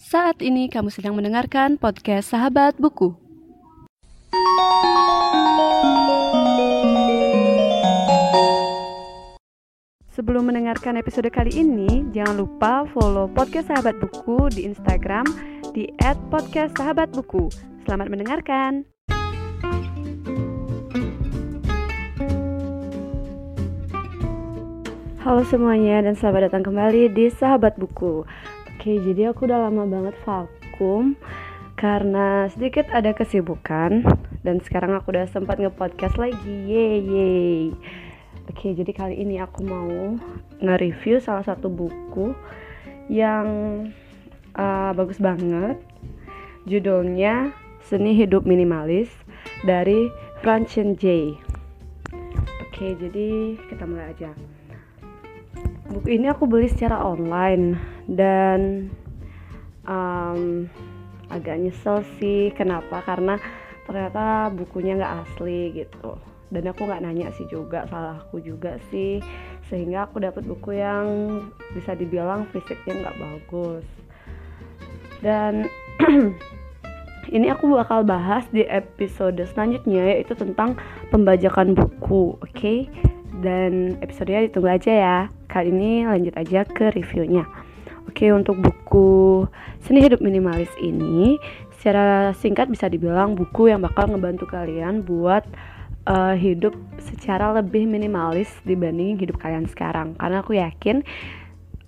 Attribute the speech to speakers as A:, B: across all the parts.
A: Saat ini kamu sedang mendengarkan podcast Sahabat Buku. Sebelum mendengarkan episode kali ini, jangan lupa follow podcast Sahabat Buku di Instagram di @podcastsahabatbuku. Selamat mendengarkan. Halo semuanya dan selamat datang kembali di Sahabat Buku. Oke, jadi aku udah lama banget vakum karena sedikit ada kesibukan dan sekarang aku udah sempat nge-podcast lagi. Yeay. Oke, jadi kali ini aku mau nge-review salah satu buku yang uh, bagus banget. Judulnya Seni Hidup Minimalis dari Francine J. Oke, jadi kita mulai aja buku ini aku beli secara online dan um, agak nyesel sih. Kenapa? Karena ternyata bukunya nggak asli gitu. Dan aku nggak nanya sih juga salahku juga sih. Sehingga aku dapat buku yang bisa dibilang fisiknya nggak bagus. Dan ini aku bakal bahas di episode selanjutnya yaitu tentang pembajakan buku oke? okay? Dan episodenya ditunggu aja ya Kali ini lanjut aja ke reviewnya. Oke, untuk buku Seni Hidup Minimalis ini secara singkat bisa dibilang buku yang bakal ngebantu kalian buat uh, hidup secara lebih minimalis dibanding hidup kalian sekarang. Karena aku yakin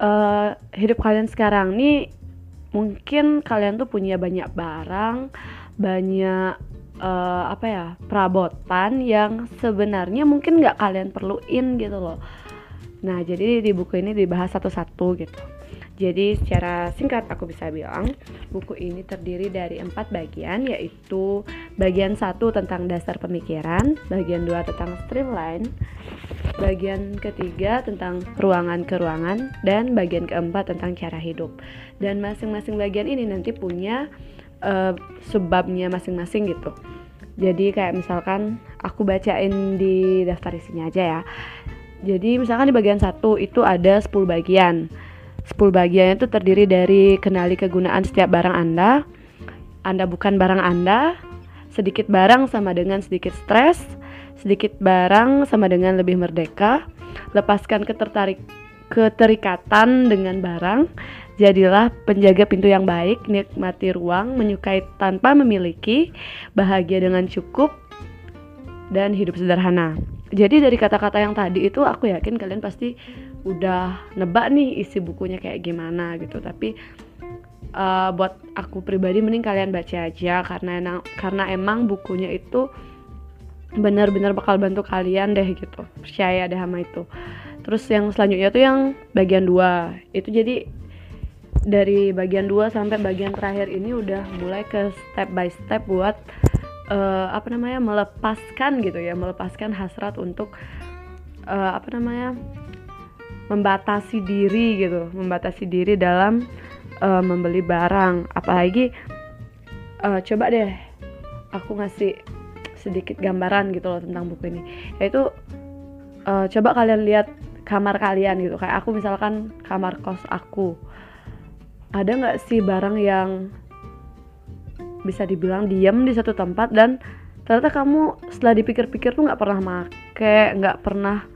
A: uh, hidup kalian sekarang ini mungkin kalian tuh punya banyak barang, banyak uh, apa ya perabotan yang sebenarnya mungkin nggak kalian perluin gitu loh Nah, jadi di buku ini dibahas satu-satu gitu. Jadi secara singkat aku bisa bilang buku ini terdiri dari empat bagian yaitu bagian satu tentang dasar pemikiran, bagian dua tentang streamline, bagian ketiga tentang ruangan ke ruangan, dan bagian keempat tentang cara hidup. Dan masing-masing bagian ini nanti punya uh, subbabnya masing-masing gitu. Jadi kayak misalkan aku bacain di daftar isinya aja ya. Jadi misalkan di bagian satu itu ada 10 bagian. 10 bagian itu terdiri dari kenali kegunaan setiap barang Anda. Anda bukan barang Anda. Sedikit barang sama dengan sedikit stres. Sedikit barang sama dengan lebih merdeka. Lepaskan ketertarik keterikatan dengan barang. Jadilah penjaga pintu yang baik, nikmati ruang, menyukai tanpa memiliki, bahagia dengan cukup, dan hidup sederhana. Jadi dari kata-kata yang tadi itu aku yakin kalian pasti udah nebak nih isi bukunya kayak gimana gitu. Tapi uh, buat aku pribadi mending kalian baca aja karena karena emang bukunya itu benar-benar bakal bantu kalian deh gitu. Percaya deh sama itu terus yang selanjutnya tuh yang bagian dua. Itu jadi dari bagian 2 sampai bagian terakhir ini udah mulai ke step by step buat uh, apa namanya melepaskan gitu ya melepaskan hasrat untuk uh, apa namanya membatasi diri gitu membatasi diri dalam uh, membeli barang. Apalagi uh, coba deh aku ngasih sedikit gambaran gitu loh tentang buku ini. Yaitu uh, coba kalian lihat kamar kalian gitu. Kayak aku misalkan kamar kos aku. Ada nggak sih barang yang bisa dibilang diam di satu tempat dan ternyata kamu setelah dipikir-pikir tuh nggak pernah make nggak pernah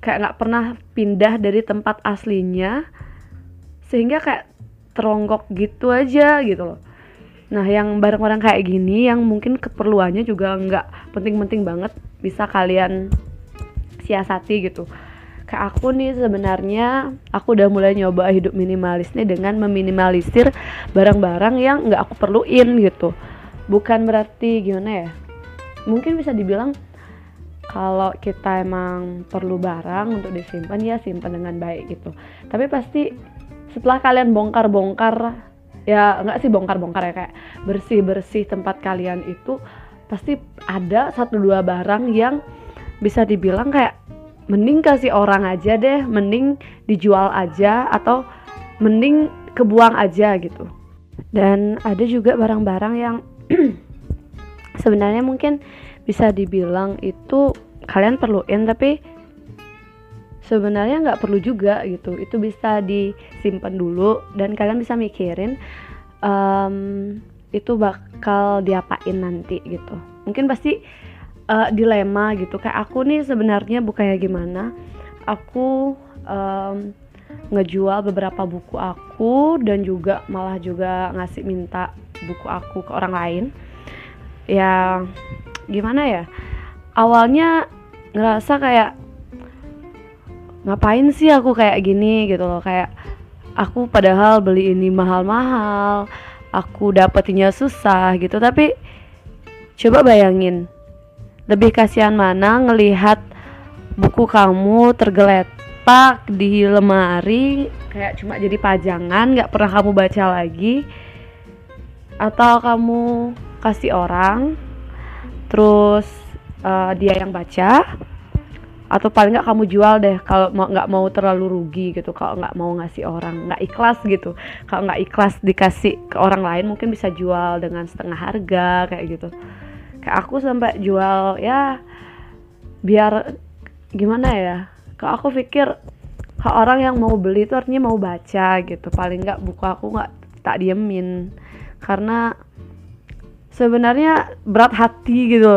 A: kayak nggak pernah pindah dari tempat aslinya sehingga kayak teronggok gitu aja gitu loh. Nah yang barang-barang kayak gini yang mungkin keperluannya juga nggak penting-penting banget bisa kalian siasati gitu kayak aku nih sebenarnya aku udah mulai nyoba hidup minimalis nih dengan meminimalisir barang-barang yang nggak aku perluin gitu. Bukan berarti gimana ya mungkin bisa dibilang kalau kita emang perlu barang untuk disimpan ya simpan dengan baik gitu. Tapi pasti setelah kalian bongkar-bongkar ya nggak sih bongkar-bongkar ya kayak bersih-bersih tempat kalian itu pasti ada satu dua barang yang bisa dibilang kayak mending kasih orang aja deh mending dijual aja atau mending kebuang aja gitu. Dan ada juga barang-barang yang sebenarnya mungkin bisa dibilang itu kalian perluin tapi sebenarnya nggak perlu juga gitu. Itu bisa disimpan dulu dan kalian bisa mikirin um, itu bakal diapain nanti gitu. Mungkin pasti uh, dilema gitu. Kayak aku nih sebenarnya bukannya gimana? Aku um, ngejual beberapa buku aku dan juga malah juga ngasih minta buku aku ke orang lain. Ya gimana ya? Awalnya ngerasa kayak ngapain sih aku kayak gini? gitu loh. Kayak aku padahal beli ini mahal-mahal aku dapetinnya susah gitu. Tapi coba bayangin lebih kasihan mana ngelihat buku kamu tergeletak di lemari kayak cuma jadi pajangan nggak pernah kamu baca lagi? Atau kamu kasih orang terus uh, dia yang baca? Atau paling nggak kamu jual deh kalau mau nggak mau terlalu rugi gitu kalau nggak mau ngasih orang nggak ikhlas gitu. Kalau nggak ikhlas dikasih ke orang lain mungkin bisa jual dengan setengah harga kayak gitu kayak aku sampai jual ya biar gimana ya kalau aku pikir kalau orang yang mau beli itu artinya mau baca gitu. Paling nggak buku aku nggak tak diemin. Karena sebenarnya berat hati gitu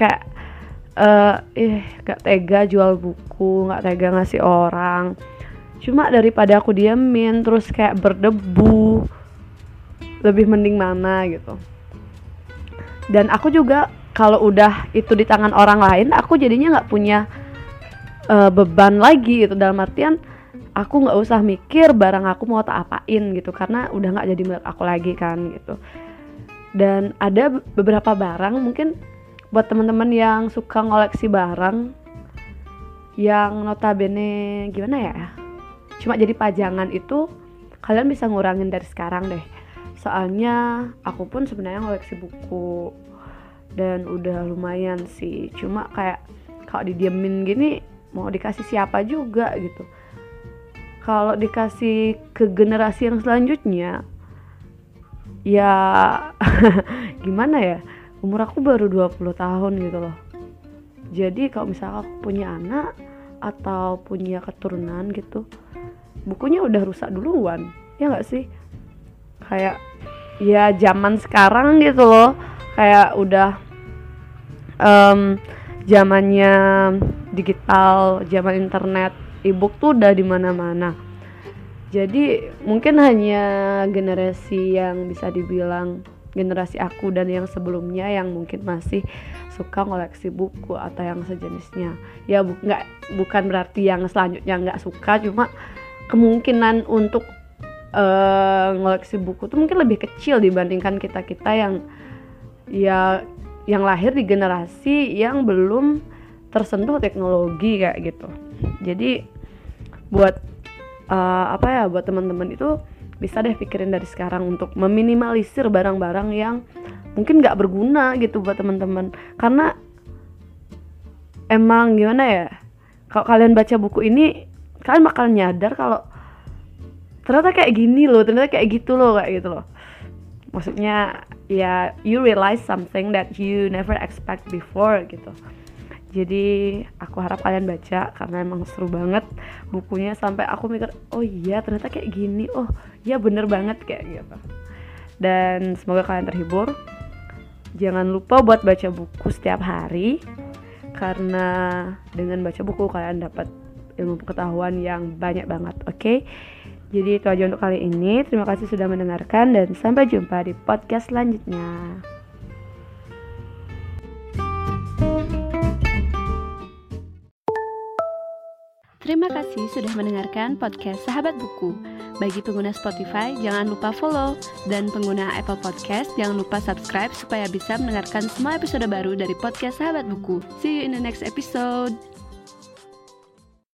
A: kayak uh, eh gak tega jual buku gak tega ngasih orang. Cuma daripada aku diemin terus kayak berdebu lebih mending mana gitu dan aku juga kalau udah itu di tangan orang lain aku jadinya nggak punya uh, beban lagi gitu. Dalam artian aku nggak usah mikir barang aku mau tak apain gitu karena udah nggak jadi milik aku lagi kan gitu. Dan ada beberapa barang mungkin buat teman-teman yang suka ngoleksi barang yang notabene gimana ya cuma jadi pajangan itu kalian bisa ngurangin dari sekarang deh soalnya aku pun sebenarnya ngoleksi buku dan udah lumayan sih. Cuma kayak kalau didiemin gini mau dikasih siapa juga gitu. Kalau dikasih ke generasi yang selanjutnya ya gimana ya? Umur aku baru 20 tahun gitu loh. Jadi kalau misalnya aku punya anak atau punya keturunan gitu bukunya udah rusak duluan ya nggak sih kayak ya zaman sekarang gitu loh. Kayak udah um, zamannya digital zaman internet ebook tuh udah di mana-mana. Jadi mungkin hanya generasi yang bisa dibilang generasi aku dan yang sebelumnya yang mungkin masih suka ngoleksi buku atau yang sejenisnya. Ya bu nggak bukan berarti yang selanjutnya nggak suka cuma kemungkinan untuk uh, ngoleksi buku itu mungkin lebih kecil dibandingkan kita kita yang ya yang lahir di generasi yang belum tersentuh teknologi kayak gitu. Jadi buat uh, apa ya buat teman-teman itu bisa deh pikirin dari sekarang untuk meminimalisir barang-barang yang mungkin nggak berguna gitu buat teman-teman. Karena emang gimana ya kalau kalian baca buku ini kalian bakal nyadar kalau ternyata kayak gini loh ternyata kayak gitu loh kayak gitu loh. Maksudnya ya you realize something that you never expect before gitu. Jadi aku harap kalian baca karena emang seru banget bukunya sampai aku mikir oh iya ternyata kayak gini oh iya bener banget kayak gitu. Dan semoga kalian terhibur. Jangan lupa buat baca buku setiap hari karena dengan baca buku kalian dapat ilmu pengetahuan yang banyak banget oke? okay? Jadi itu aja untuk kali ini terima kasih sudah mendengarkan dan sampai jumpa di podcast selanjutnya
B: Terima kasih sudah mendengarkan podcast Sahabat Buku. Bagi pengguna Spotify, jangan lupa follow. Dan pengguna Apple Podcast, jangan lupa subscribe supaya bisa mendengarkan semua episode baru dari podcast Sahabat Buku. See you in the next episode.